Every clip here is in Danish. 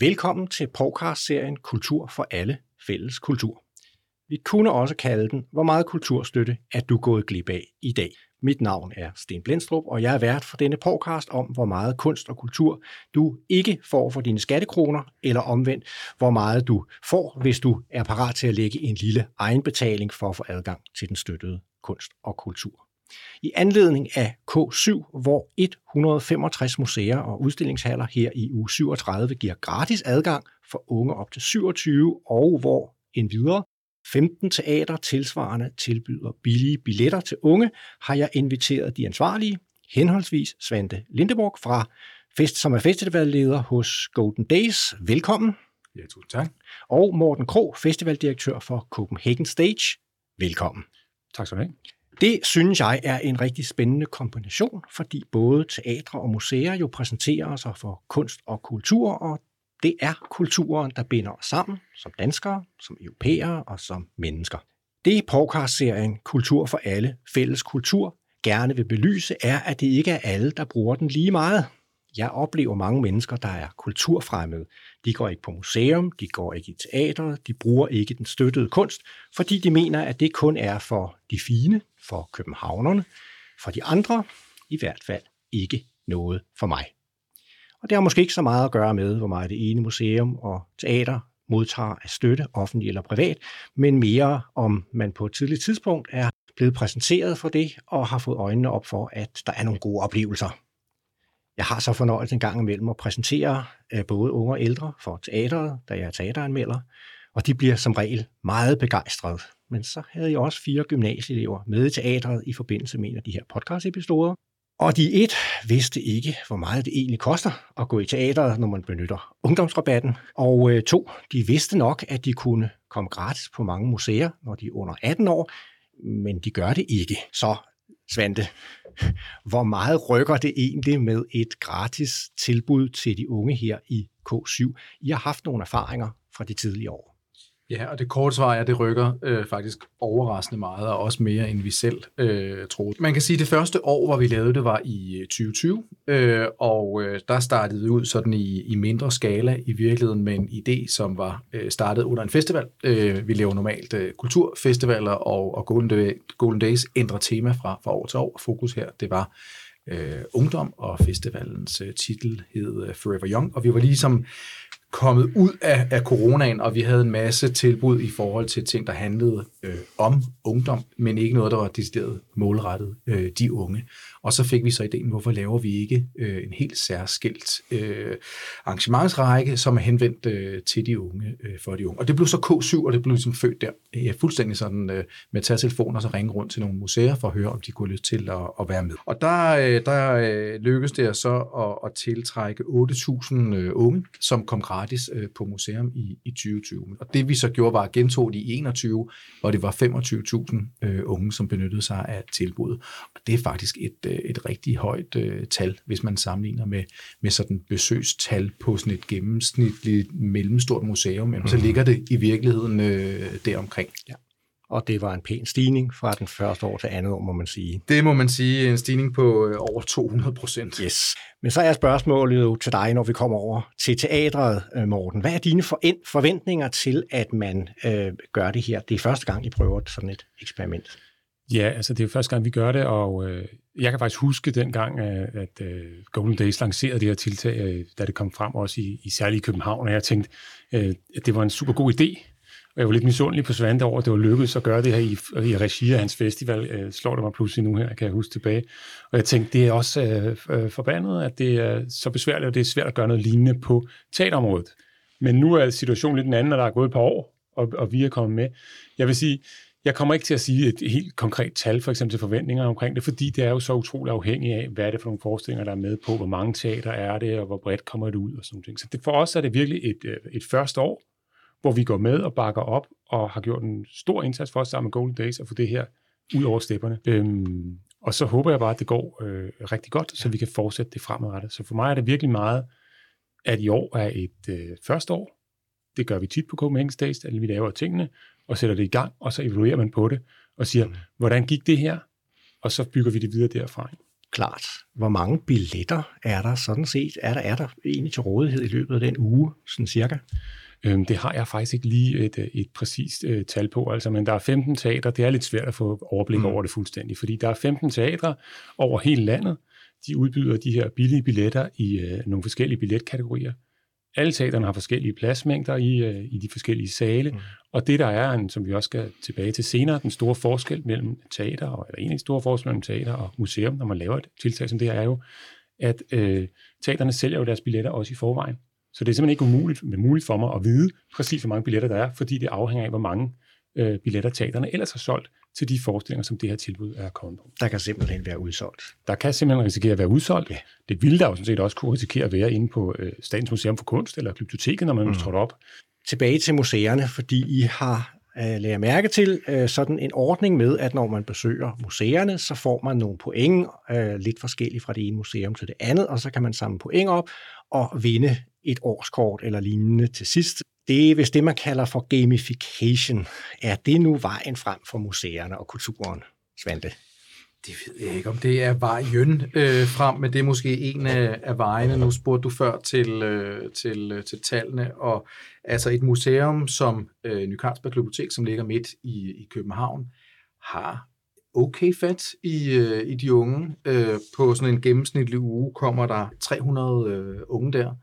Velkommen til podcast-serien Kultur for alle fælles kultur. Vi kunne også kalde den, hvor meget kulturstøtte er du gået glip af i dag. Mit navn er Sten Blendstrup, og jeg er vært for denne podcast om, hvor meget kunst og kultur du ikke får for dine skattekroner, eller omvendt, hvor meget du får, hvis du er parat til at lægge en lille egenbetaling for at få adgang til den støttede kunst og kultur. I anledning af K7, hvor 165 museer og udstillingshaller her i uge 37 giver gratis adgang for unge op til 27, og hvor en videre 15 teater tilsvarende tilbyder billige billetter til unge, har jeg inviteret de ansvarlige, henholdsvis Svante Lindeborg fra Fest, som er festivalleder hos Golden Days. Velkommen. Ja, tusind tak. Og Morten Kro, festivaldirektør for Copenhagen Stage. Velkommen. Tak skal du have. Det synes jeg er en rigtig spændende kombination, fordi både teatre og museer jo præsenterer sig for kunst og kultur, og det er kulturen, der binder os sammen som danskere, som europæere og som mennesker. Det podcast-serien Kultur for alle, fælles kultur, gerne vil belyse, er, at det ikke er alle, der bruger den lige meget. Jeg oplever mange mennesker, der er kulturfremmede. De går ikke på museum, de går ikke i teater, de bruger ikke den støttede kunst, fordi de mener, at det kun er for de fine, for københavnerne, for de andre, i hvert fald ikke noget for mig. Og det har måske ikke så meget at gøre med, hvor meget det ene museum og teater modtager af støtte, offentlig eller privat, men mere om man på et tidligt tidspunkt er blevet præsenteret for det og har fået øjnene op for, at der er nogle gode oplevelser. Jeg har så fornøjelsen en gang imellem at præsentere øh, både unge og ældre for teateret, da jeg er teateranmelder, og de bliver som regel meget begejstrede. Men så havde jeg også fire gymnasieelever med i teatret i forbindelse med en af de her podcast-episoder, og de et vidste ikke, hvor meget det egentlig koster at gå i teateret, når man benytter ungdomsrabatten. Og øh, to, de vidste nok, at de kunne komme gratis på mange museer, når de er under 18 år, men de gør det ikke. Så Svante, hvor meget rykker det egentlig med et gratis tilbud til de unge her i K7? I har haft nogle erfaringer fra de tidlige år. Ja, og det korte svar er, at det rykker øh, faktisk overraskende meget, og også mere, end vi selv øh, troede. Man kan sige, at det første år, hvor vi lavede det, var i øh, 2020, øh, og øh, der startede vi ud sådan i, i mindre skala i virkeligheden med en idé, som var øh, startet under en festival. Øh, vi laver normalt øh, kulturfestivaler, og, og Golden, Day, Golden Days ændrer tema fra, fra år til år. Fokus her, det var øh, ungdom, og festivalens øh, titel hed øh, Forever Young, og vi var ligesom kommet ud af, af coronaen, og vi havde en masse tilbud i forhold til ting, der handlede øh, om ungdom, men ikke noget, der var decideret målrettet øh, de unge. Og så fik vi så ideen, hvorfor laver vi ikke øh, en helt særskilt øh, arrangementsrække, som er henvendt øh, til de unge, øh, for de unge. Og det blev så K7, og det blev ligesom født der. Jeg fuldstændig sådan øh, med at tage telefonen og så ringe rundt til nogle museer for at høre, om de kunne lyst til at, at være med. Og der, øh, der øh, lykkedes det så at, at tiltrække 8.000 øh, unge, som kom gratis øh, på museum i, i 2020. Og det vi så gjorde, var at gentog det i 21, hvor det var 25.000 øh, unge, som benyttede sig af tilbuddet. Og det er faktisk et, øh, et rigtig højt øh, tal, hvis man sammenligner med, med sådan besøgstal på sådan et gennemsnitligt mellemstort museum, mm. så mhm. ligger det i virkeligheden øh, deromkring. Ja. Og det var en pæn stigning fra den første år til andet år, må man sige. Det må man sige, en stigning på øh, over 200 procent. Yes. Men så er spørgsmålet jo til dig, når vi kommer over til teatret, øh, Morten. Hvad er dine forventninger til, at man øh, gør det her? Det er første gang, I prøver sådan et eksperiment. Ja, altså det er første gang, vi gør det, og øh, jeg kan faktisk huske dengang, øh, at, at Golden Days lancerede det her tiltag, øh, da det kom frem også i, i særligt København, og jeg tænkte, at det var en super god idé, og jeg var lidt misundelig på Svante over, at det var lykkedes at gøre det her i, i regi af hans festival, slår det mig pludselig nu her, kan jeg huske tilbage. Og jeg tænkte, det er også øh, forbandet, at det er så besværligt, og det er svært at gøre noget lignende på teaterområdet. Men nu er situationen lidt en anden, og der er gået et par år, og, og vi er kommet med. Jeg vil sige, jeg kommer ikke til at sige et helt konkret tal, for eksempel til forventninger omkring det, fordi det er jo så utroligt afhængigt af, hvad er det for nogle forestillinger, der er med på, hvor mange teater er det, og hvor bredt kommer det ud og sådan noget. Så det, for os er det virkelig et, øh, et første år, hvor vi går med og bakker op og har gjort en stor indsats for os sammen med Golden Days at få det her ud over stepperne. Øhm, og så håber jeg bare, at det går øh, rigtig godt, så vi kan fortsætte det fremadrettet. Så for mig er det virkelig meget, at i år er et øh, første år. Det gør vi tit på Copenhagen Days, at vi laver tingene, og sætter det i gang, og så evaluerer man på det, og siger, mm. hvordan gik det her? Og så bygger vi det videre derfra. klart. Hvor mange billetter er der sådan set? Er der, er der egentlig til rådighed i løbet af den uge, sådan cirka? Øhm, det har jeg faktisk ikke lige et, et præcist øh, tal på, altså, men der er 15 teatre. Det er lidt svært at få overblik mm. over det fuldstændig, fordi der er 15 teatre over hele landet. De udbyder de her billige billetter i øh, nogle forskellige billetkategorier. Alle teaterne har forskellige pladsmængder i, øh, i de forskellige sale, mm. og det der er, en, som vi også skal tilbage til senere, den store forskel mellem teater, og, eller en af de store forskelle mellem teater og museum, når man laver et tiltag som det her, er jo, at øh, teaterne sælger jo deres billetter også i forvejen. Så det er simpelthen ikke umuligt, men muligt for mig at vide præcis, hvor mange billetter der er, fordi det afhænger af, hvor mange øh, billetter teaterne ellers har solgt til de forestillinger, som det her tilbud er kommet på. Der kan simpelthen være udsolgt. Der kan simpelthen risikere at være udsolgt. Ja. Det ville der jo sådan set også kunne risikere at være inde på øh, Statens Museum for Kunst eller biblioteket, når man mm. trådte op. Tilbage til museerne, fordi I har øh, lærer mærke til øh, sådan en ordning med, at når man besøger museerne, så får man nogle point, øh, lidt forskelligt fra det ene museum til det andet, og så kan man samle point op og vinde et årskort eller lignende til sidst. Det er vist det, man kalder for gamification. Er det nu vejen frem for museerne og kulturen, Svante? Det ved jeg ikke, om det er vejen øh, frem, men det er måske en af, af vejene. Nu spurgte du før til, øh, til, øh, til tallene, og altså et museum som øh, Ny Carlsberg Bibliotek, som ligger midt i, i København, har okay fat i, øh, i de unge. Øh, på sådan en gennemsnitlig uge kommer der 300 øh, unge der.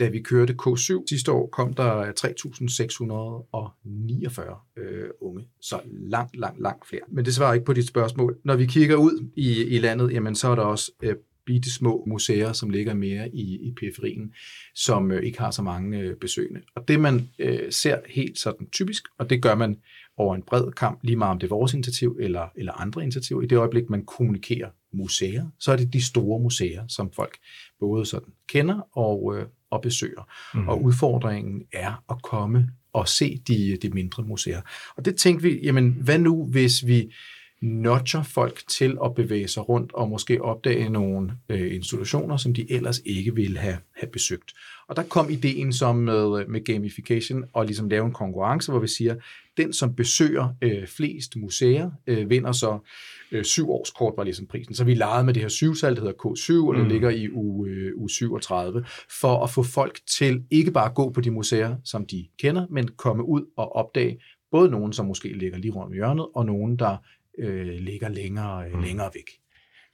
Da vi kørte K7 sidste år, kom der 3.649 øh, unge. Så langt, langt, langt flere. Men det svarer ikke på dit spørgsmål. Når vi kigger ud i, i landet, jamen så er der også øh, bitte små museer, som ligger mere i, i periferien, som øh, ikke har så mange øh, besøgende. Og det man øh, ser helt sådan typisk, og det gør man over en bred kamp, lige meget om det er vores initiativ eller, eller andre initiativer, i det øjeblik, man kommunikerer museer, så er det de store museer, som folk både sådan kender og, øh, og besøger. Mm. Og udfordringen er at komme og se de, de mindre museer. Og det tænkte vi, jamen hvad nu, hvis vi nudger folk til at bevæge sig rundt og måske opdage nogle øh, institutioner, som de ellers ikke ville have, have besøgt. Og der kom ideen som med, med gamification og ligesom lave en konkurrence, hvor vi siger, den som besøger øh, flest museer, øh, vinder så øh, syv års kort var ligesom prisen. Så vi legede med det her syvtal, der hedder K7, og det mm. ligger i uge, øh, uge 37, for at få folk til ikke bare at gå på de museer, som de kender, men komme ud og opdage både nogen, som måske ligger lige rundt om hjørnet, og nogen, der øh, ligger længere, øh, mm. længere væk.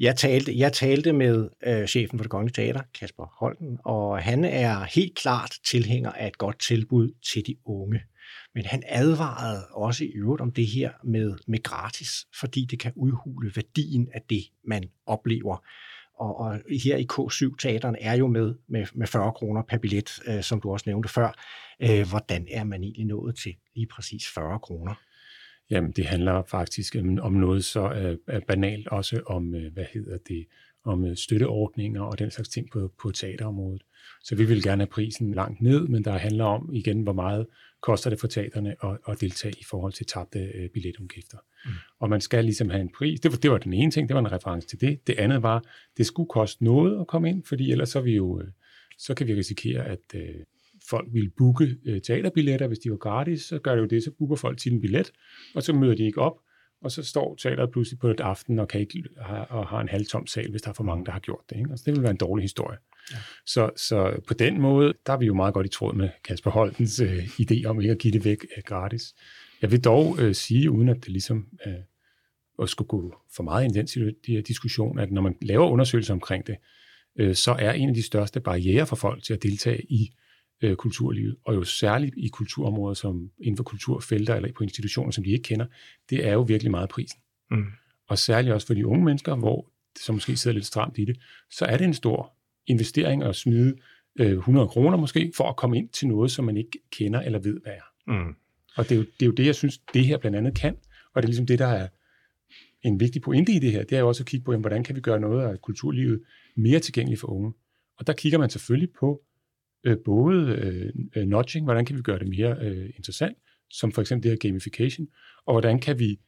Jeg talte, jeg talte med øh, chefen for det Kongelige Teater, Kasper Holten, og han er helt klart tilhænger af et godt tilbud til de unge. Men han advarede også i øvrigt om det her med, med gratis, fordi det kan udhule værdien af det, man oplever. Og, og her i K7-teateren er jo med, med, med 40 kroner per billet, øh, som du også nævnte før. Øh, hvordan er man egentlig nået til lige præcis 40 kroner? Jamen, det handler faktisk om noget så uh, banalt, også om, uh, hvad hedder det, om uh, støtteordninger og den slags ting på, på teaterområdet. Så vi vil gerne have prisen langt ned, men der handler om igen, hvor meget koster det for teaterne at, at deltage i forhold til tabte uh, billetudgifter. Mm. Og man skal ligesom have en pris. Det var, det var den ene ting, det var en reference til det. Det andet var, det skulle koste noget at komme ind, fordi ellers så, vi jo, så kan vi risikere, at uh, folk ville booke øh, teaterbilletter, hvis de var gratis, så gør det jo det, så booker folk til en billet, og så møder de ikke op, og så står teateret pludselig på et aften og, kan ikke, og har en halvtom sal, hvis der er for mange, der har gjort det. Ikke? Altså, det vil være en dårlig historie. Ja. Så, så på den måde, der er vi jo meget godt i tråd med Kasper Holtens øh, idé om ikke at give det væk øh, gratis. Jeg vil dog øh, sige, uden at det ligesom øh, at skulle gå for meget intens i de her diskussion, at når man laver undersøgelser omkring det, øh, så er en af de største barriere for folk til at deltage i øh, kulturlivet, og jo særligt i kulturområder som inden for kulturfelter eller på institutioner, som de ikke kender, det er jo virkelig meget prisen. Mm. Og særligt også for de unge mennesker, hvor som måske sidder lidt stramt i det, så er det en stor investering at smide øh, 100 kroner måske, for at komme ind til noget, som man ikke kender eller ved, hvad er. Mm. Og det er, jo, det er jo det, jeg synes, det her blandt andet kan, og det er ligesom det, der er en vigtig pointe i det her, det er jo også at kigge på, jamen, hvordan kan vi gøre noget af kulturlivet mere tilgængeligt for unge. Og der kigger man selvfølgelig på øh, både øh, øh, nudging, hvordan kan vi gøre det mere øh, interessant, som for eksempel det her gamification, og hvordan kan vi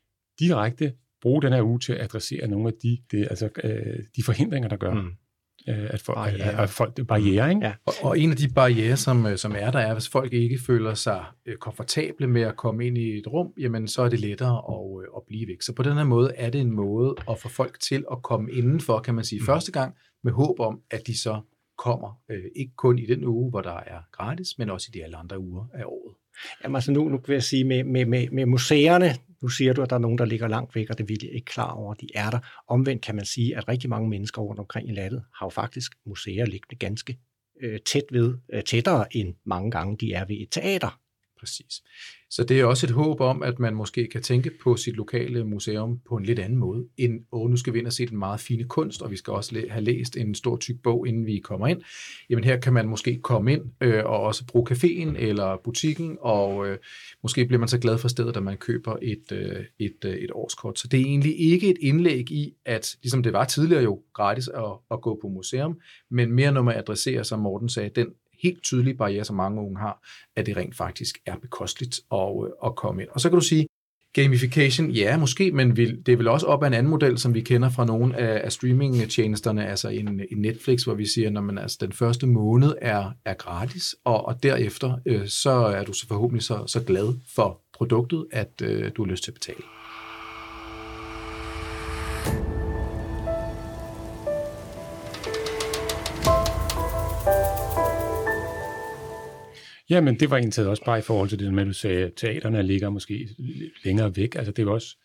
direkte bruge den her uge til at adressere nogle af de, det, altså, øh, de forhindringer, der gør, mm. øh, at, folk, barriere. at folk barriere, ikke? Ja. Og, og en af de barriere, som, øh, som er der, er, hvis folk ikke føler sig øh, komfortable med at komme ind i et rum, jamen så er det lettere at, at blive væk. Så på den her måde er det en måde at få folk til at komme indenfor, kan man sige, mm. første gang, med håb om, at de så kommer, øh, ikke kun i den uge, hvor der er gratis, men også i de alle andre uger af året. Jamen altså nu, nu vil jeg sige, med, med, med, med museerne, nu siger du, at der er nogen, der ligger langt væk, og det er virkelig ikke klar over, de er der. Omvendt kan man sige, at rigtig mange mennesker rundt omkring i landet har jo faktisk museer liggende ganske øh, tæt ved, øh, tættere end mange gange de er ved et teater. Præcis. Så det er også et håb om, at man måske kan tænke på sit lokale museum på en lidt anden måde, end, åh, nu skal vi ind og se den meget fine kunst, og vi skal også have læst en stor tyk bog, inden vi kommer ind. Jamen her kan man måske komme ind øh, og også bruge caféen eller butikken, og øh, måske bliver man så glad for stedet, at man køber et, øh, et, øh, et årskort. Så det er egentlig ikke et indlæg i, at ligesom det var tidligere jo gratis at, at gå på museum, men mere når man adresserer, som Morten sagde, den helt tydelige barriere, som mange unge har, at det rent faktisk er bekosteligt at, øh, at komme ind. Og så kan du sige, gamification, ja, måske, men det er vel også op ad en anden model, som vi kender fra nogle af, af streamingtjenesterne, altså en, en Netflix, hvor vi siger, når man altså den første måned er, er gratis, og, og derefter øh, så er du så forhåbentlig så, så glad for produktet, at øh, du har lyst til at betale. Ja, men det var egentlig også bare i forhold til det med, at du sagde, at teaterne ligger måske længere væk. Altså det er også,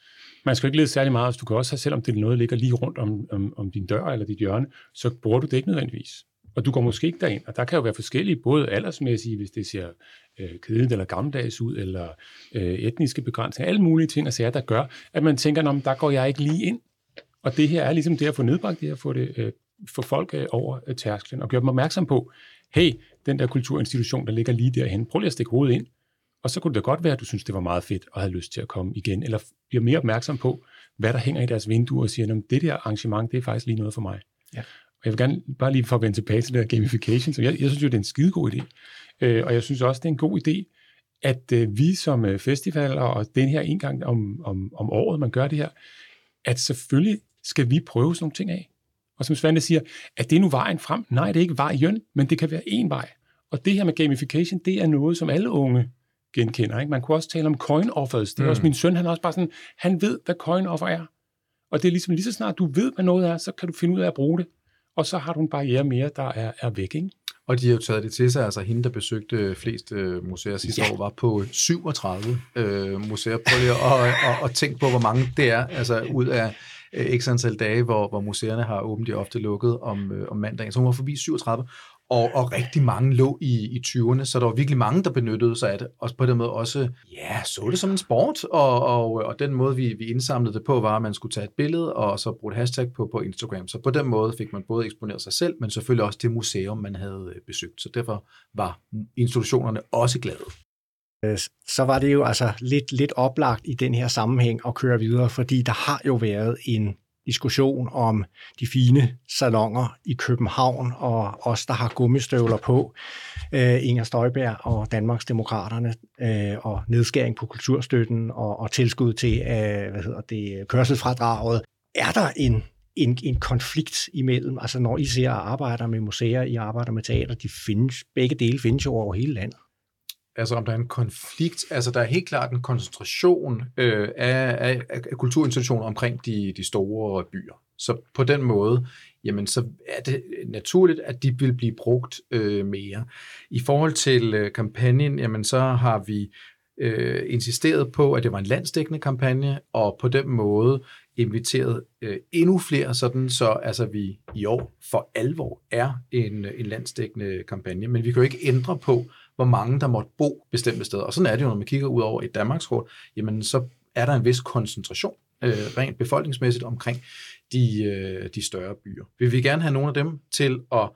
man skal ikke lede særlig meget, hvis du kan også have, selvom det er noget, der ligger lige rundt om, om, om din dør eller dit hjørne, så bruger du det ikke nødvendigvis. Og du går måske ikke derind, og der kan jo være forskellige, både aldersmæssige, hvis det ser øh, kedeligt eller gammeldags ud, eller øh, etniske begrænsninger, alle mulige ting og sager, der gør, at man tænker, der går jeg ikke lige ind. Og det her er ligesom det at få nedbragt det, at få, det, øh, få folk øh, over øh, tærsklen, og gøre dem opmærksom på, hey, den der kulturinstitution, der ligger lige derhen, prøv lige at stikke hovedet ind, og så kunne det godt være, at du synes, det var meget fedt og havde lyst til at komme igen, eller bliver mere opmærksom på, hvad der hænger i deres vinduer og siger, det der arrangement, det er faktisk lige noget for mig. Ja. Og jeg vil gerne bare lige for at vende tilbage til det der gamification, så jeg, jeg synes jo, det er en skidegod idé. Øh, og jeg synes også, det er en god idé, at øh, vi som øh, festivaler, og den her en gang om, om, om året, man gør det her, at selvfølgelig skal vi prøve sådan nogle ting af. Og som Svante siger, at det er nu vejen frem. Nej, det er ikke vejen, men det kan være en vej. Og det her med gamification, det er noget, som alle unge genkender. Ikke? Man kunne også tale om coin offers. Det er mm. også min søn, han er også bare sådan, han ved, hvad coin offer er. Og det er ligesom lige så snart du ved, hvad noget er, så kan du finde ud af at bruge det. Og så har du en barriere mere, der er, er væk. Ikke? Og de har jo taget det til sig, altså hende, der besøgte flest øh, museer sidste ja. år, var på 37 øh, museer. Prøv lige at, at, at tænke på, hvor mange det er, altså ud af øh, x antal dage, hvor, hvor museerne har åbent, de ofte lukket om, øh, om mandagen. Så hun var forbi 37, og, og rigtig mange lå i, i 20'erne, så der var virkelig mange, der benyttede sig af det, og på den måde også, ja, så det som en sport, og, og, og den måde, vi, vi indsamlede det på, var, at man skulle tage et billede, og så bruge et hashtag på, på Instagram. Så på den måde fik man både eksponeret sig selv, men selvfølgelig også det museum, man havde øh, besøgt. Så derfor var institutionerne også glade. Øh, så var det jo altså lidt, lidt oplagt i den her sammenhæng at køre videre, fordi der har jo været en diskussion om de fine salonger i København, og os, der har gummistøvler på, øh, Inger Støjberg og Danmarks Demokraterne, øh, og nedskæring på kulturstøtten og, og tilskud til øh, hvad hedder det, kørselsfradraget. Er der en, en, en konflikt imellem, altså når I ser arbejder med museer, I arbejder med teater, de findes, begge dele findes jo over hele landet altså om der er en konflikt, altså der er helt klart en koncentration øh, af, af, af kulturinstitutioner omkring de, de store byer. Så på den måde, jamen så er det naturligt, at de vil blive brugt øh, mere. I forhold til øh, kampagnen, jamen så har vi øh, insisteret på, at det var en landsdækkende kampagne, og på den måde inviteret øh, endnu flere, sådan så altså vi i år for alvor er en, en landsdækkende kampagne. Men vi kan jo ikke ændre på, hvor mange der måtte bo bestemte steder. Og sådan er det jo, når man kigger ud over et Danmarkskort, jamen så er der en vis koncentration øh, rent befolkningsmæssigt omkring de, øh, de større byer. Vil vi gerne have nogle af dem til at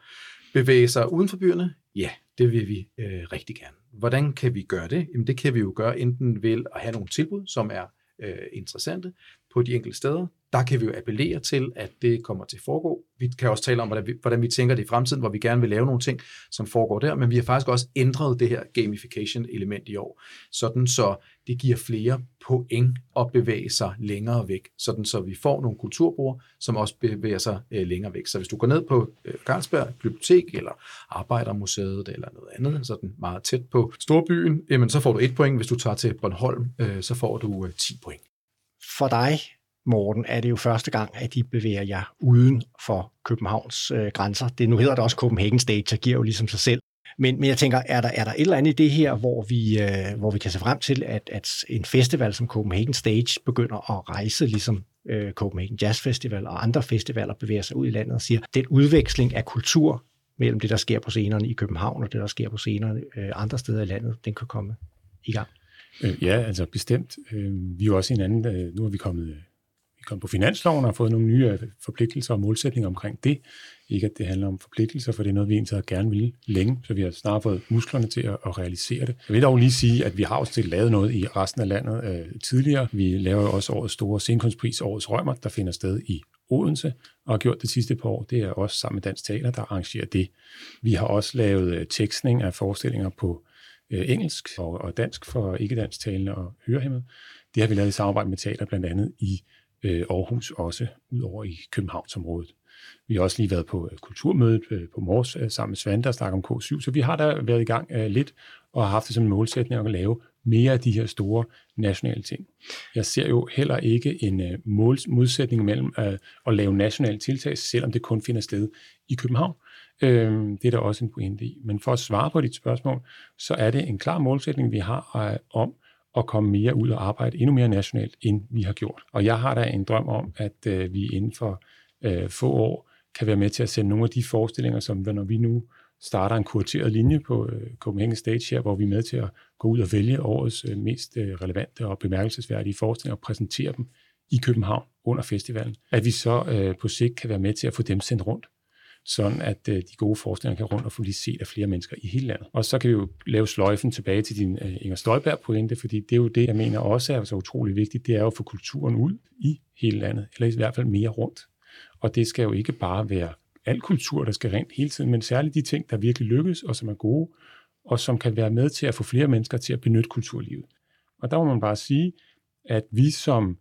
bevæge sig uden for byerne? Ja, det vil vi øh, rigtig gerne. Hvordan kan vi gøre det? Jamen det kan vi jo gøre enten ved at have nogle tilbud, som er øh, interessante på de enkelte steder. der kan vi jo appellere til, at det kommer til at foregå. Vi kan også tale om, hvordan vi, hvordan vi tænker det i fremtiden, hvor vi gerne vil lave nogle ting, som foregår der, men vi har faktisk også ændret det her gamification-element i år, sådan så det giver flere point at bevæge sig længere væk, sådan så vi får nogle kulturbrugere, som også bevæger sig øh, længere væk. Så hvis du går ned på øh, Carlsberg Bibliotek eller Arbejdermuseet eller noget andet, sådan meget tæt på storbyen, jamen så får du et point. Hvis du tager til Bornholm, øh, så får du øh, 10 point. For dig Morten, er det jo første gang, at de bevæger jer uden for Københavns øh, grænser. Det nu hedder det også Copenhagen Stage, der giver jo ligesom sig selv. Men, men jeg tænker, er der, er der et eller andet i det her, hvor vi, øh, hvor vi kan se frem til, at, at en festival som Copenhagen Stage begynder at rejse, ligesom øh, Copenhagen Jazz Festival og andre festivaler bevæger sig ud i landet og siger, den udveksling af kultur mellem det, der sker på scenerne i København og det, der sker på scenerne øh, andre steder i landet, den kan komme i gang. Øh, ja, altså bestemt. Øh, vi er jo også hinanden, en anden, øh, nu er vi kommet øh, vi kommet på finansloven og har fået nogle nye øh, forpligtelser og målsætninger omkring det. Ikke at det handler om forpligtelser, for det er noget, vi egentlig gerne vil længe, så vi har snart fået musklerne til at, at realisere det. Jeg vil dog lige sige, at vi har også lavet noget i resten af landet øh, tidligere. Vi laver jo også årets store scenekunstpris, Årets Rømmer, der finder sted i Odense, og har gjort det sidste par år. Det er også sammen med Dansk Teater, der arrangerer det. Vi har også lavet øh, tekstning af forestillinger på øh, engelsk og, og dansk for ikke-dansk talende og hørehæmmede. Det har vi lavet i samarbejde med teater, blandt andet i øh, Aarhus også, udover i Københavnsområdet. Vi har også lige været på øh, kulturmødet øh, på Mors øh, sammen med Svante og snakket om K7, så vi har da været i gang lidt og har haft det som en målsætning at lave mere af de her store nationale ting. Jeg ser jo heller ikke en modsætning mellem at lave nationale tiltag, selvom det kun finder sted i København. Øh, det er der også en pointe i. Men for at svare på dit spørgsmål, så er det en klar målsætning, vi har øh, om at komme mere ud og arbejde endnu mere nationalt, end vi har gjort. Og jeg har da en drøm om, at øh, vi inden for øh, få år kan være med til at sende nogle af de forestillinger, som når vi nu starter en kurateret linje på øh, Copenhagen Stage her, hvor vi er med til at gå ud og vælge årets øh, mest øh, relevante og bemærkelsesværdige forestillinger og præsentere dem i København under festivalen. At vi så øh, på sigt kan være med til at få dem sendt rundt sådan at øh, de gode forestillinger kan rundt og få lige set af flere mennesker i hele landet. Og så kan vi jo lave sløjfen tilbage til din øh, Inger Støjberg pointe, fordi det er jo det, jeg mener også er så utrolig vigtigt, det er jo at få kulturen ud i hele landet, eller i hvert fald mere rundt. Og det skal jo ikke bare være al kultur, der skal rent hele tiden, men særligt de ting, der virkelig lykkes og som er gode, og som kan være med til at få flere mennesker til at benytte kulturlivet. Og der må man bare sige, at vi som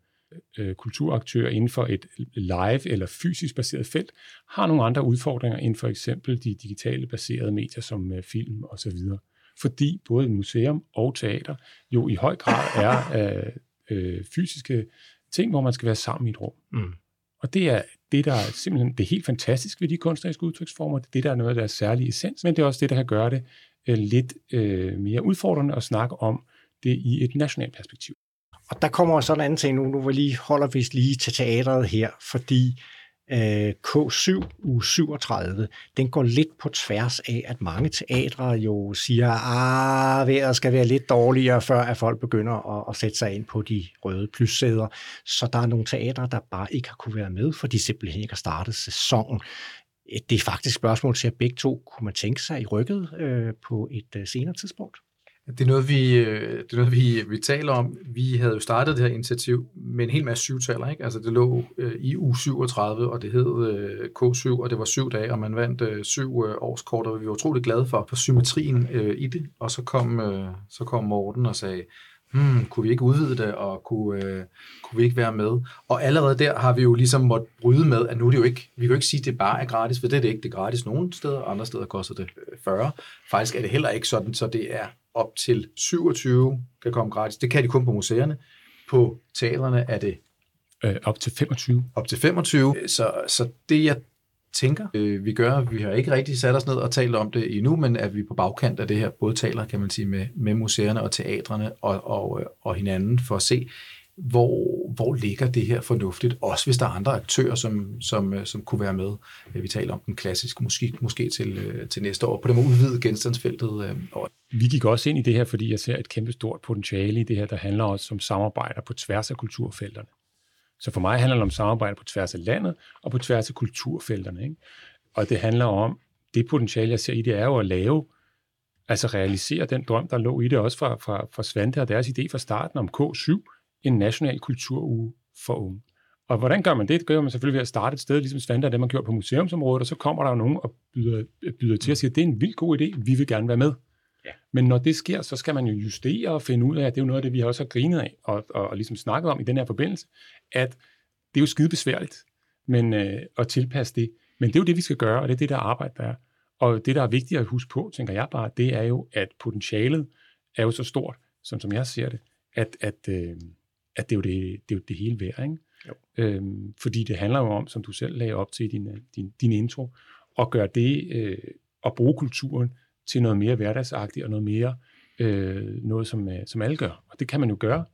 øh, kulturaktører inden for et live eller fysisk baseret felt, har nogle andre udfordringer end for eksempel de digitale baserede medier som øh, film og så videre. Fordi både museum og teater jo i høj grad er øh, øh, fysiske ting, hvor man skal være sammen i et rum. Mm. Og det er det, der er simpelthen det er helt fantastisk ved de kunstneriske udtryksformer. Det er det, der er noget af deres særlige essens, men det er også det, der kan gøre det øh, lidt øh, mere udfordrende at snakke om det i et nationalt perspektiv. Og der kommer sådan en anden ting nu, nu vil lige holder vi lige til teatret her, fordi øh, K7 u 37, den går lidt på tværs af, at mange teatre jo siger, ah, vejret skal være lidt dårligere, før at folk begynder at, at sætte sig ind på de røde plyssæder. Så der er nogle teatre, der bare ikke har kunne være med, for de simpelthen ikke har startet sæsonen. Det er faktisk et spørgsmål til, at begge to kunne man tænke sig i rykket øh, på et øh, senere tidspunkt. Det er noget, vi, øh, det er noget, vi, vi taler om. Vi havde jo startet det her initiativ med en hel masse syvtaler. Ikke? Altså det lå øh, i u 37, og det hed øh, K7, og det var syv dage, og man vandt øh, syv øh, årskort, og vi var utrolig glade for, for symmetrien øh, i det. Og så kom, øh, så kom Morten og sagde, hmm, kunne vi ikke udvide det, og kunne, øh, kunne vi ikke være med? Og allerede der har vi jo ligesom måttet bryde med, at nu er det jo ikke, vi kan jo ikke sige, at det bare er gratis, for det er det ikke. Det er gratis nogle steder, andre steder koster det øh, 40. Faktisk er det heller ikke sådan, så det er op til 27 kan komme gratis. Det kan de kun på museerne. På teatrene er det øh, op til 25. Op til 25. Så, så det, jeg tænker, øh, vi gør, vi har ikke rigtig sat os ned og talt om det endnu, men at vi på bagkant af det her både taler, kan man sige, med, med museerne og teatrene og, og, og hinanden for at se, hvor, hvor ligger det her fornuftigt, også hvis der er andre aktører, som, som, som kunne være med. Vi taler om den klassiske musik, måske til, øh, til næste år, på den måde udvide genstandsfeltet. Øh, vi gik også ind i det her, fordi jeg ser et kæmpe stort potentiale i det her, der handler også om samarbejder på tværs af kulturfelterne. Så for mig handler det om samarbejde på tværs af landet og på tværs af kulturfelterne. Ikke? Og det handler om, det potentiale, jeg ser i det, er jo at lave, altså realisere den drøm, der lå i det også fra, fra, fra Svante og deres idé fra starten om K7, en national kulturuge for unge. Og hvordan gør man det? Det gør man selvfølgelig ved at starte et sted, ligesom Svante det, man gjort på museumsområdet, og så kommer der jo nogen og byder, byder til og siger, det er en vild god idé, vi vil gerne være med. Men når det sker, så skal man jo justere og finde ud af, at det er jo noget af det, vi også har grinet af og, og, og ligesom snakket om i den her forbindelse, at det er jo skide besværligt men, øh, at tilpasse det. Men det er jo det, vi skal gøre, og det er det, der arbejde, der er. Og det, der er vigtigt at huske på, tænker jeg bare, det er jo, at potentialet er jo så stort, som, som jeg ser det, at, at, øh, at det, er jo det, det er jo det hele værd. Ikke? Jo. Øhm, fordi det handler jo om, som du selv lagde op til i din, din, din intro, at gøre det, øh, at bruge kulturen til noget mere hverdagsagtigt og noget mere øh, noget, som, øh, som alle gør. Og det kan man jo gøre,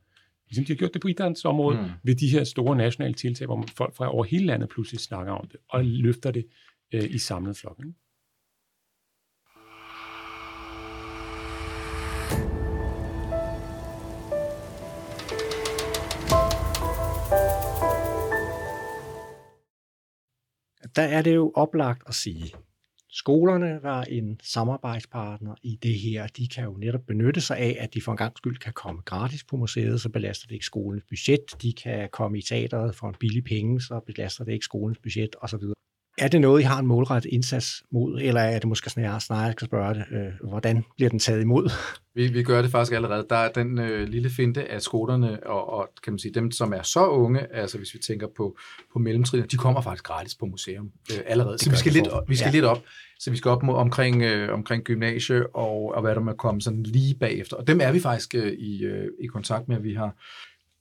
ligesom de har gjort det på idrætsområdet, mm. ved de her store nationale tiltag, hvor folk fra over hele landet pludselig snakker om det, og løfter det øh, i samlet flok. Ikke? Der er det jo oplagt at sige, Skolerne var en samarbejdspartner i det her. De kan jo netop benytte sig af, at de for en gang skyld kan komme gratis på museet, så belaster det ikke skolens budget. De kan komme i teateret for en billig penge, så belaster det ikke skolens budget osv. Er det noget, I har en målrettet indsats mod, eller er det måske snarere, snarere jeg skal spørge det, øh, hvordan bliver den taget imod? Vi, vi gør det faktisk allerede. Der er den øh, lille finte af skolerne, og, og kan man sige, dem, som er så unge, altså hvis vi tænker på, på mellemtrinnet, de kommer faktisk gratis på museum øh, allerede. Så vi skal, lidt, op, vi skal ja. lidt op. Så vi skal op mod, omkring, øh, omkring gymnasie, og, og hvad der må komme sådan lige bagefter. Og dem er vi faktisk øh, i, øh, i kontakt med. Vi har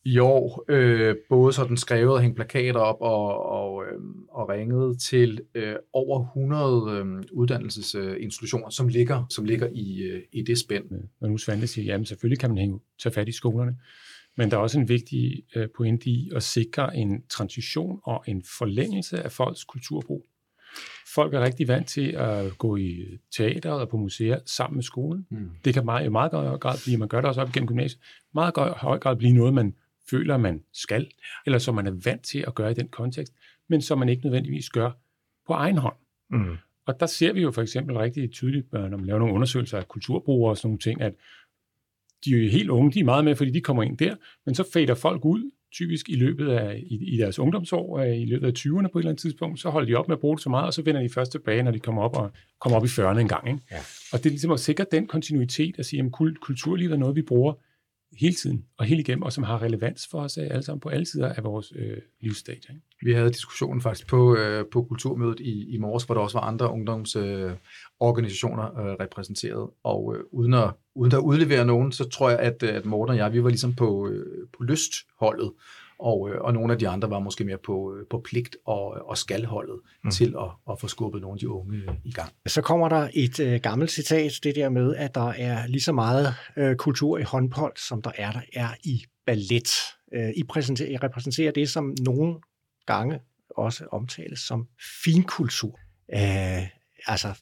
i år øh, både sådan skrevet og hængt plakater op og, og, øh, og ringet til øh, over 100 øh, uddannelsesinstitutioner, som ligger, som ligger i, øh, i det spænd. Og nu Svante siger, jamen selvfølgelig kan man hænge, tage fat i skolerne, men der er også en vigtig øh, pointe i at sikre en transition og en forlængelse af folks kulturbrug. Folk er rigtig vant til at gå i teater og på museer sammen med skolen. Mm. Det kan meget, i meget høj grad blive, man gør det også op gennem gymnasiet, meget høj grad blive noget, man føler, man skal, eller som man er vant til at gøre i den kontekst, men som man ikke nødvendigvis gør på egen hånd. Mm. Og der ser vi jo for eksempel rigtig tydeligt, når man laver nogle undersøgelser af kulturbrugere og sådan nogle ting, at de er helt unge, de er meget med, fordi de kommer ind der, men så fader folk ud, typisk i løbet af i, i deres ungdomsår, øh, i løbet af 20'erne på et eller andet tidspunkt, så holder de op med at bruge det så meget, og så vender de først tilbage, når de kommer op, og, kommer op i 40'erne en gang. Ikke? Ja. Og det er ligesom at sikre den kontinuitet, at sige, at kulturlivet er noget, vi bruger hele tiden og hele igennem, og som har relevans for os alle sammen på alle sider af vores øh, livsstadie. Ikke? Vi havde diskussionen faktisk på, øh, på kulturmødet i, i morges, hvor der også var andre ungdomsorganisationer øh, øh, repræsenteret, og øh, uden, at, uden at udlevere nogen, så tror jeg, at, at Morten og jeg, vi var ligesom på, øh, på lystholdet, og, øh, og nogle af de andre var måske mere på, øh, på pligt og, og skalholdet mm. til at, at få skubbet nogle af de unge øh, i gang. Så kommer der et øh, gammelt citat, det der med, at der er lige så meget øh, kultur i håndbold, som der er, der er i ballet. Øh, I, præsenterer, I repræsenterer det, som nogle gange også omtales som finkultur. Øh, altså,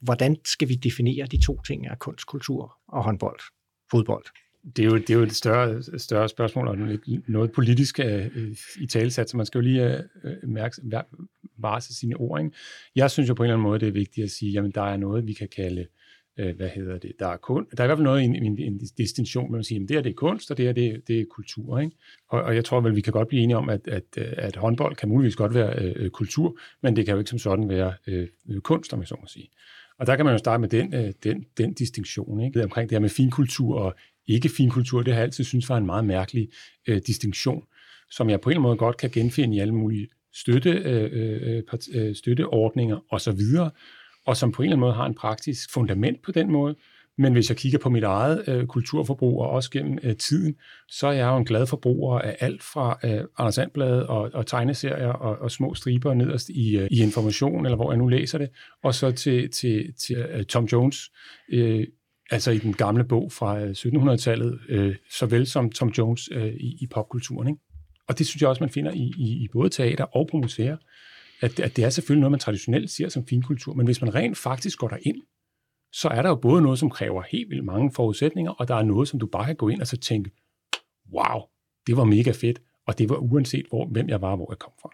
hvordan skal vi definere de to ting af kunstkultur og håndbold, fodbold? Det er jo, det er jo et større, større spørgsmål, og noget politisk øh, øh i talesat, så man skal jo lige øh, mærke, varse sine ord. Ikke? Jeg synes jo på en eller anden måde, det er vigtigt at sige, jamen der er noget, vi kan kalde, øh, hvad hedder det, der er, kun, der er i hvert fald noget, en, en, en distinktion, man siger, at det her det er kunst, og det her det, er, det er kultur. Ikke? Og, og jeg tror vel, vi kan godt blive enige om, at, at, at håndbold kan muligvis godt være øh, øh kultur, men det kan jo ikke som sådan være øh, øh kunst, om jeg så må sige. Og der kan man jo starte med den, den, den distinktion, ikke? omkring det her med finkultur og ikke finkultur, det har jeg altid synes var en meget mærkelig øh, distinktion, som jeg på en eller anden måde godt kan genfinde i alle mulige støtte, øh, øh, øh støtteordninger osv., og som på en eller anden måde har en praktisk fundament på den måde. Men hvis jeg kigger på mit eget øh, kulturforbrug, og også gennem øh, tiden, så er jeg jo en glad forbruger af alt fra øh, Anders Sandblad og, og tegneserier og, og små striber nederst i, øh, i information, eller hvor jeg nu læser det, og så til, til, til øh, Tom Jones øh, altså i den gamle bog fra 1700-tallet, øh, øh, såvel som Tom Jones øh, i, i popkulturen. Ikke? Og det synes jeg også, man finder i, i, i både teater og på museer, at, at det er selvfølgelig noget, man traditionelt ser som finkultur, men hvis man rent faktisk går ind, så er der jo både noget, som kræver helt vildt mange forudsætninger, og der er noget, som du bare kan gå ind og så tænke, wow, det var mega fedt, og det var uanset, hvor, hvem jeg var, hvor jeg kom fra.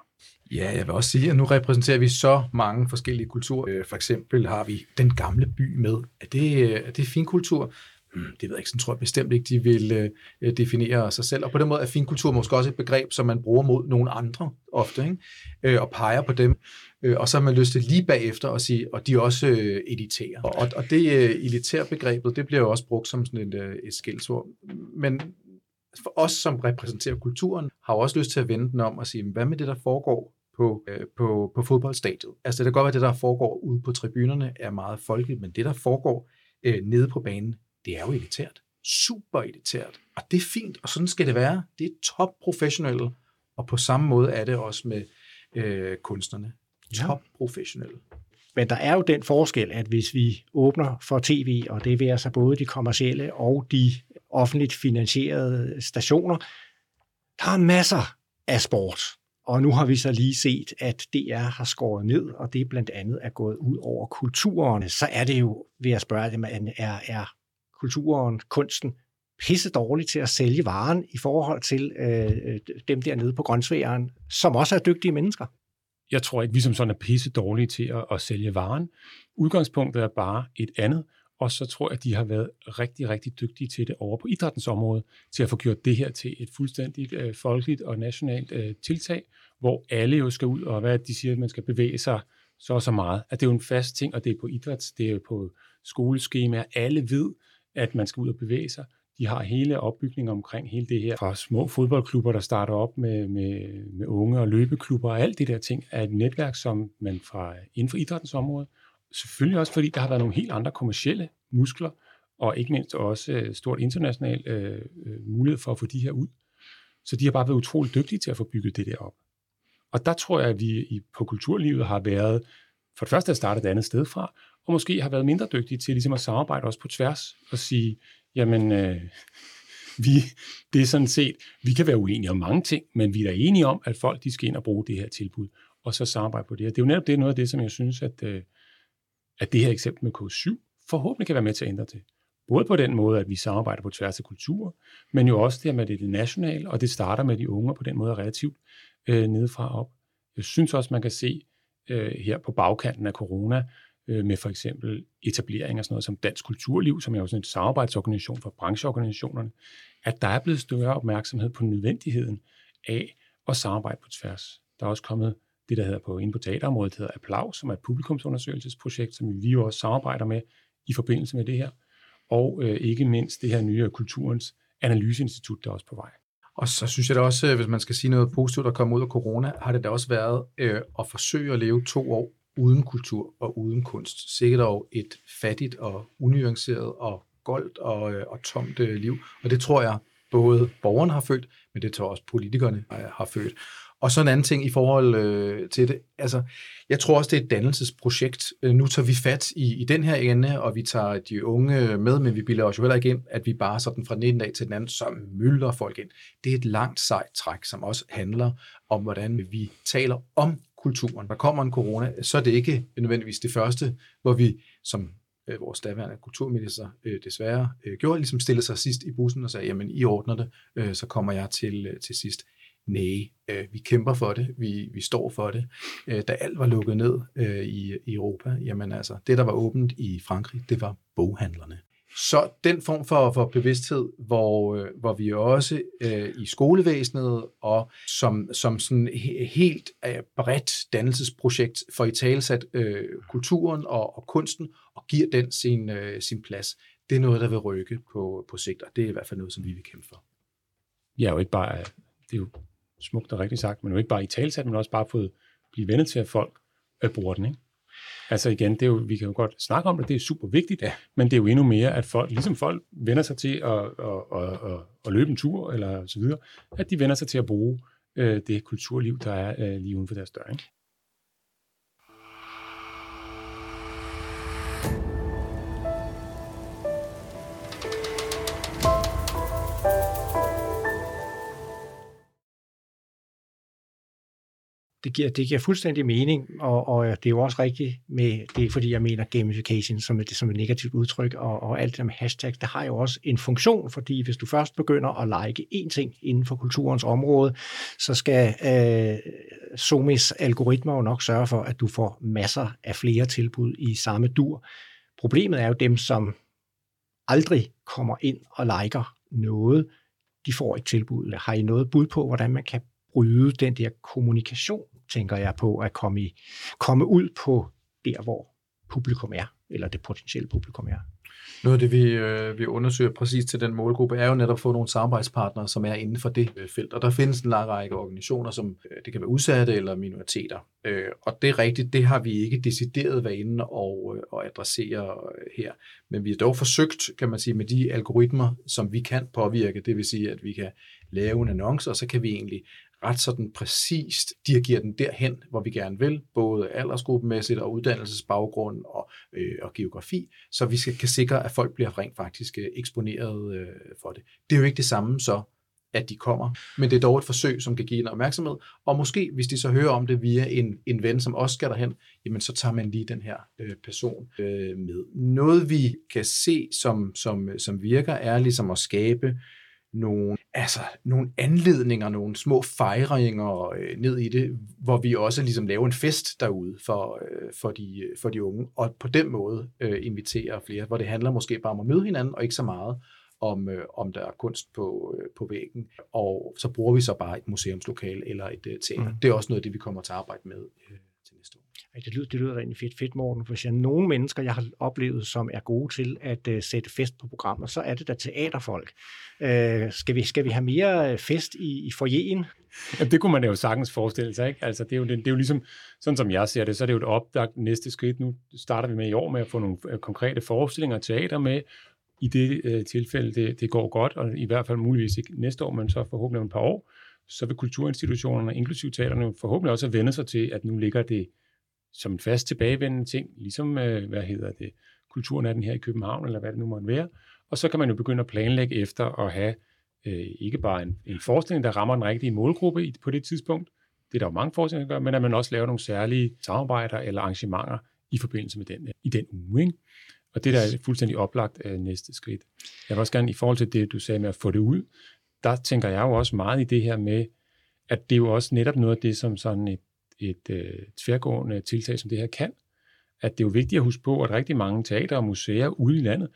Ja, jeg vil også sige, at nu repræsenterer vi så mange forskellige kulturer. Øh, for eksempel har vi den gamle by med. Er det, er det finkultur? Hmm, det ved jeg ikke, sådan tror jeg bestemt ikke, de vil øh, definere sig selv. Og på den måde er finkultur måske også et begreb, som man bruger mod nogle andre ofte, ikke? Øh, og peger på dem. Øh, og så har man lyst til lige bagefter at sige, og de også øh, editerer. Og, og det øh, elitære begrebet, det bliver jo også brugt som sådan et, øh, et skældsord. Men for os, som repræsenterer kulturen, har jo også lyst til at vende den om og sige, hvad med det, der foregår på, øh, på, på fodboldstadiet? Altså det kan godt være, at det, der foregår ude på tribunerne, er meget folkeligt, men det, der foregår øh, nede på banen, det er jo elitært. Super elitært. Og det er fint, og sådan skal det være. Det er top professionelle, og på samme måde er det også med øh, kunstnerne. Top professionelle. Men der er jo den forskel, at hvis vi åbner for tv, og det vil altså både de kommercielle og de offentligt finansierede stationer, der er masser af sport. Og nu har vi så lige set, at DR har skåret ned, og det blandt andet er gået ud over kulturen. Så er det jo, ved at spørge dem, er, er kulturen, kunsten, pisse dårligt til at sælge varen i forhold til øh, dem dernede på grøntsværen, som også er dygtige mennesker. Jeg tror ikke, vi som sådan er pisse dårlige til at, at sælge varen. Udgangspunktet er bare et andet, og så tror jeg, at de har været rigtig, rigtig dygtige til det over på idrættens område, til at få gjort det her til et fuldstændigt øh, folkeligt og nationalt øh, tiltag, hvor alle jo skal ud, og hvad de siger, at man skal bevæge sig så og så meget. At det er jo en fast ting, og det er på idræts, det er på skoleskemaer. Alle ved, at man skal ud og bevæge sig. De har hele opbygningen omkring hele det her, fra små fodboldklubber, der starter op med, med, med unge og løbeklubber, og alt det der ting, er et netværk, som man fra inden for idrættens område, selvfølgelig også fordi der har været nogle helt andre kommercielle muskler, og ikke mindst også øh, stort international øh, øh, mulighed for at få de her ud. Så de har bare været utroligt dygtige til at få bygget det der op. Og der tror jeg, at vi i, på kulturlivet har været, for det første at starte et andet sted fra, og måske har været mindre dygtige til ligesom at samarbejde også på tværs og sige, jamen, øh, vi, det er sådan set, vi kan være uenige om mange ting, men vi er enige om, at folk de skal ind og bruge det her tilbud, og så samarbejde på det her. Det er jo netop det, noget af det, som jeg synes, at, øh, at det her eksempel med K7 forhåbentlig kan være med til at ændre det. Både på den måde, at vi samarbejder på tværs af kulturer, men jo også det med det, det nationale, og det starter med de unge, og på den måde er relativt øh, nedefra op. Jeg synes også, man kan se øh, her på bagkanten af corona, øh, med for eksempel etablering af sådan noget som Dansk Kulturliv, som er jo sådan en samarbejdsorganisation for brancheorganisationerne, at der er blevet større opmærksomhed på nødvendigheden af at samarbejde på tværs. Der er også kommet det, der hedder på, inde på teaterområdet, hedder Applaus, som er et publikumsundersøgelsesprojekt, som vi jo også samarbejder med i forbindelse med det her. Og øh, ikke mindst det her nye Kulturens Analyseinstitut, der er også på vej. Og så synes jeg da også, øh, hvis man skal sige noget positivt, der kommer ud af corona, har det da også været øh, at forsøge at leve to år uden kultur og uden kunst. Sikkert dog et fattigt og unuanceret og goldt og, øh, og tomt øh, liv. Og det tror jeg både borgerne har følt, men det tror også politikerne øh, har følt. Og så en anden ting i forhold øh, til det. Altså, jeg tror også, det er et dannelsesprojekt. Øh, nu tager vi fat i, i den her ende, og vi tager de unge med, men vi bilder os jo heller ikke ind, at vi bare sådan fra den ene dag til den anden, så mylder folk ind. Det er et langt sejt træk, som også handler om, hvordan vi taler om kulturen. Der kommer en corona, så er det ikke nødvendigvis det første, hvor vi som øh, vores daværende kulturminister øh, desværre øh, gjorde, ligesom stillede sig sidst i bussen og sagde, jamen I ordner det, øh, så kommer jeg til, øh, til sidst. Nej, øh, vi kæmper for det, vi, vi står for det. Øh, da alt var lukket ned øh, i, i Europa, jamen altså, det der var åbent i Frankrig, det var boghandlerne. Så den form for, for bevidsthed, hvor, øh, hvor vi også øh, i skolevæsenet og som, som sådan helt øh, bredt dannelsesprojekt får i talesat øh, kulturen og, og kunsten og giver den sin, øh, sin plads, det er noget, der vil rykke på, på sigt, og det er i hvert fald noget, som vi vil kæmpe for. Ja, jo ikke bare, det er jo smukt og rigtigt sagt, men jo ikke bare i talesat, men også bare fået blive vennet til, at folk øh, bruger den. Ikke? Altså igen, det er jo, vi kan jo godt snakke om det, det er super vigtigt, ja. men det er jo endnu mere, at folk, ligesom folk vender sig til at, at, at, at, at løbe en tur, eller så videre, at de vender sig til at bruge øh, det kulturliv, der er øh, lige uden for deres dør. Ikke? Det giver, det giver fuldstændig mening, og, og det er jo også rigtigt med det, fordi jeg mener gamification som et, som et negativt udtryk, og, og alt det der med hashtags, det har jo også en funktion, fordi hvis du først begynder at like én ting inden for kulturens område, så skal øh, Somis algoritmer jo nok sørge for, at du får masser af flere tilbud i samme dur. Problemet er jo dem, som aldrig kommer ind og liker noget, de får et tilbud. Har I noget bud på, hvordan man kan bryde den der kommunikation, tænker jeg på, at komme, i, komme ud på der, hvor publikum er, eller det potentielle publikum er? Noget af det, vi, øh, vi undersøger præcis til den målgruppe, er jo netop at få nogle samarbejdspartnere, som er inden for det øh, felt. Og der findes en lang række organisationer, som øh, det kan være udsatte eller minoriteter. Øh, og det er rigtigt, det har vi ikke decideret været inde og, øh, og adressere øh, her. Men vi har dog forsøgt, kan man sige, med de algoritmer, som vi kan påvirke, det vil sige, at vi kan lave en annonce, og så kan vi egentlig ret sådan præcist dirigerer den derhen, hvor vi gerne vil, både aldersgruppemæssigt og uddannelsesbaggrund og, øh, og geografi, så vi skal, kan sikre, at folk bliver rent faktisk øh, eksponeret øh, for det. Det er jo ikke det samme så, at de kommer, men det er dog et forsøg, som kan give en opmærksomhed, og måske, hvis de så hører om det via en, en ven, som også skal derhen, jamen så tager man lige den her øh, person øh, med. Noget vi kan se, som, som, øh, som virker, er ligesom at skabe nogle, altså, nogle anledninger, nogle små fejringer øh, ned i det, hvor vi også ligesom laver en fest derude for, øh, for, de, for de unge, og på den måde øh, inviterer flere, hvor det handler måske bare om at møde hinanden, og ikke så meget om, øh, om der er kunst på, øh, på væggen, og så bruger vi så bare et museumslokale eller et øh, teater. Mm. Det er også noget af det, vi kommer til at arbejde med øh. Ej, det lyder, det lyder rigtig fedt, fedt, Morten. Hvis jeg er nogle mennesker, jeg har oplevet, som er gode til at uh, sætte fest på programmer, så er det da teaterfolk. Uh, skal, vi, skal vi have mere øh, fest i, i forjen? Ja, det kunne man jo sagtens forestille sig. Ikke? Altså, det, er jo, det, det er jo ligesom, sådan som jeg ser det, så er det jo et opdagt næste skridt. Nu starter vi med i år med at få nogle konkrete forestillinger og teater med, i det uh, tilfælde, det, det går godt, og i hvert fald muligvis ikke næste år, men så forhåbentlig om et par år, så vil kulturinstitutionerne, inklusive teaterne, forhåbentlig også vende sig til, at nu ligger det som en fast tilbagevendende ting, ligesom, øh, hvad hedder det, kulturen er den her i København, eller hvad det nu måtte være. Og så kan man jo begynde at planlægge efter at have øh, ikke bare en, en forestilling, der rammer den rigtige målgruppe i, på det tidspunkt, det er der jo mange forskninger, der gør, men at man også laver nogle særlige samarbejder eller arrangementer i forbindelse med den, i den uge. Ikke? Og det der er fuldstændig oplagt af næste skridt. Jeg vil også gerne, i forhold til det, du sagde med at få det ud, der tænker jeg jo også meget i det her med, at det er jo også netop noget af det, som sådan et et øh, tværgående tiltag, som det her kan, at det er jo vigtigt at huske på, at rigtig mange teater og museer ude i landet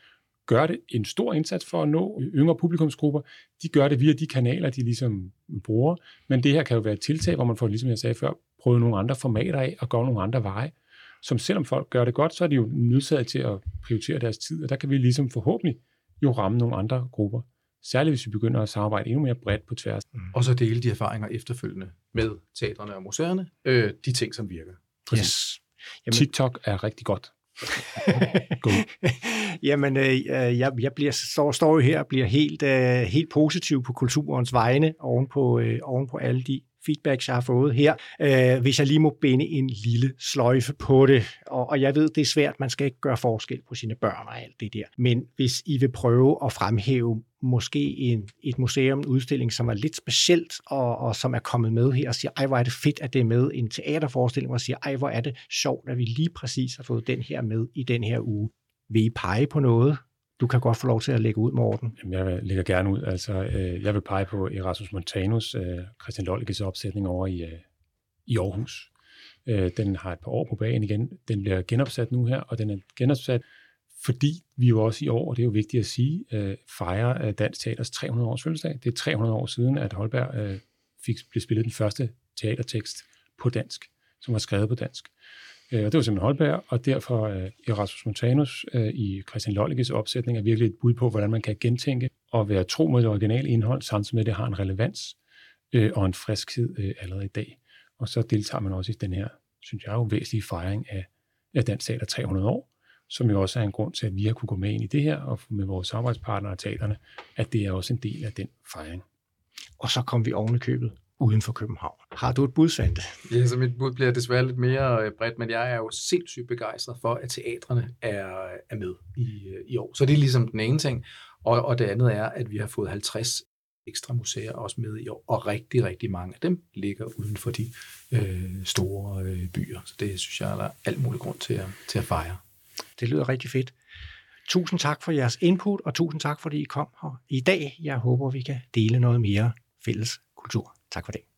gør det en stor indsats for at nå yngre publikumsgrupper. De gør det via de kanaler, de ligesom bruger, men det her kan jo være et tiltag, hvor man får, ligesom jeg sagde før, prøve nogle andre formater af og gå nogle andre veje, som selvom folk gør det godt, så er de jo nødsaget til at prioritere deres tid, og der kan vi ligesom forhåbentlig jo ramme nogle andre grupper. Særligt hvis vi begynder at samarbejde endnu mere bredt på tværs. Mm. Og så dele de erfaringer efterfølgende med teatrene og museerne, øh, de ting, som virker. Præcis. Yes. Jamen, TikTok er rigtig godt. Jamen, øh, øh, jeg, jeg bliver, står, står jo her og bliver helt, øh, helt positiv på kulturens vegne oven på, øh, oven på alle de feedbacks, jeg har fået her, øh, hvis jeg lige må binde en lille sløjfe på det. Og, og jeg ved, det er svært, man skal ikke gøre forskel på sine børn og alt det der. Men hvis I vil prøve at fremhæve måske en, et museum, en udstilling, som er lidt specielt, og, og som er kommet med her, og siger, ej, hvor er det fedt, at det er med en teaterforestilling, og siger, ej, hvor er det sjovt, at vi lige præcis har fået den her med i den her uge. Vil I pege på noget, du kan godt få lov til at lægge ud, Morten. Jamen, jeg lægger gerne ud. Altså, øh, jeg vil pege på Erasmus Montanus, øh, Christian Lollikes opsætning over i, øh, i Aarhus. Øh, den har et par år på bagen igen. Den bliver genopsat nu her, og den er genopsat, fordi vi jo også i år, og det er jo vigtigt at sige, øh, fejrer øh, Dansk Teaters 300 års fødselsdag. Det er 300 år siden, at Holberg øh, fik, blev spillet den første teatertekst på dansk, som var skrevet på dansk. Øh, og det var simpelthen Holberg, og derfor øh, Erasmus Montanus øh, i Christian Lolliges opsætning er virkelig et bud på, hvordan man kan gentænke og være tro mod det originale indhold, samtidig med, at det har en relevans øh, og en friskhed øh, allerede i dag. Og så deltager man også i den her, synes jeg, jo væsentlige fejring af, af Dansk Teater 300 år, som jo også er en grund til, at vi har kunne gå med ind i det her, og med vores samarbejdspartnere og teaterne, at det er også en del af den fejring. Og så kom vi oven i købet uden for København. Har du et bud, Sante? Ja, så mit bud bliver desværre lidt mere øh, bredt, men jeg er jo sindssygt begejstret for, at teatrene er, er med i, øh, i år. Så det er ligesom den ene ting. Og, og det andet er, at vi har fået 50 ekstra museer også med i år, og rigtig, rigtig mange af dem ligger uden for de øh, store øh, byer. Så det synes jeg, der er alt mulig grund til at, til at fejre. Det lyder rigtig fedt. Tusind tak for jeres input, og tusind tak, fordi I kom her i dag. Jeg håber, vi kan dele noget mere fælles kultur. Tak for det.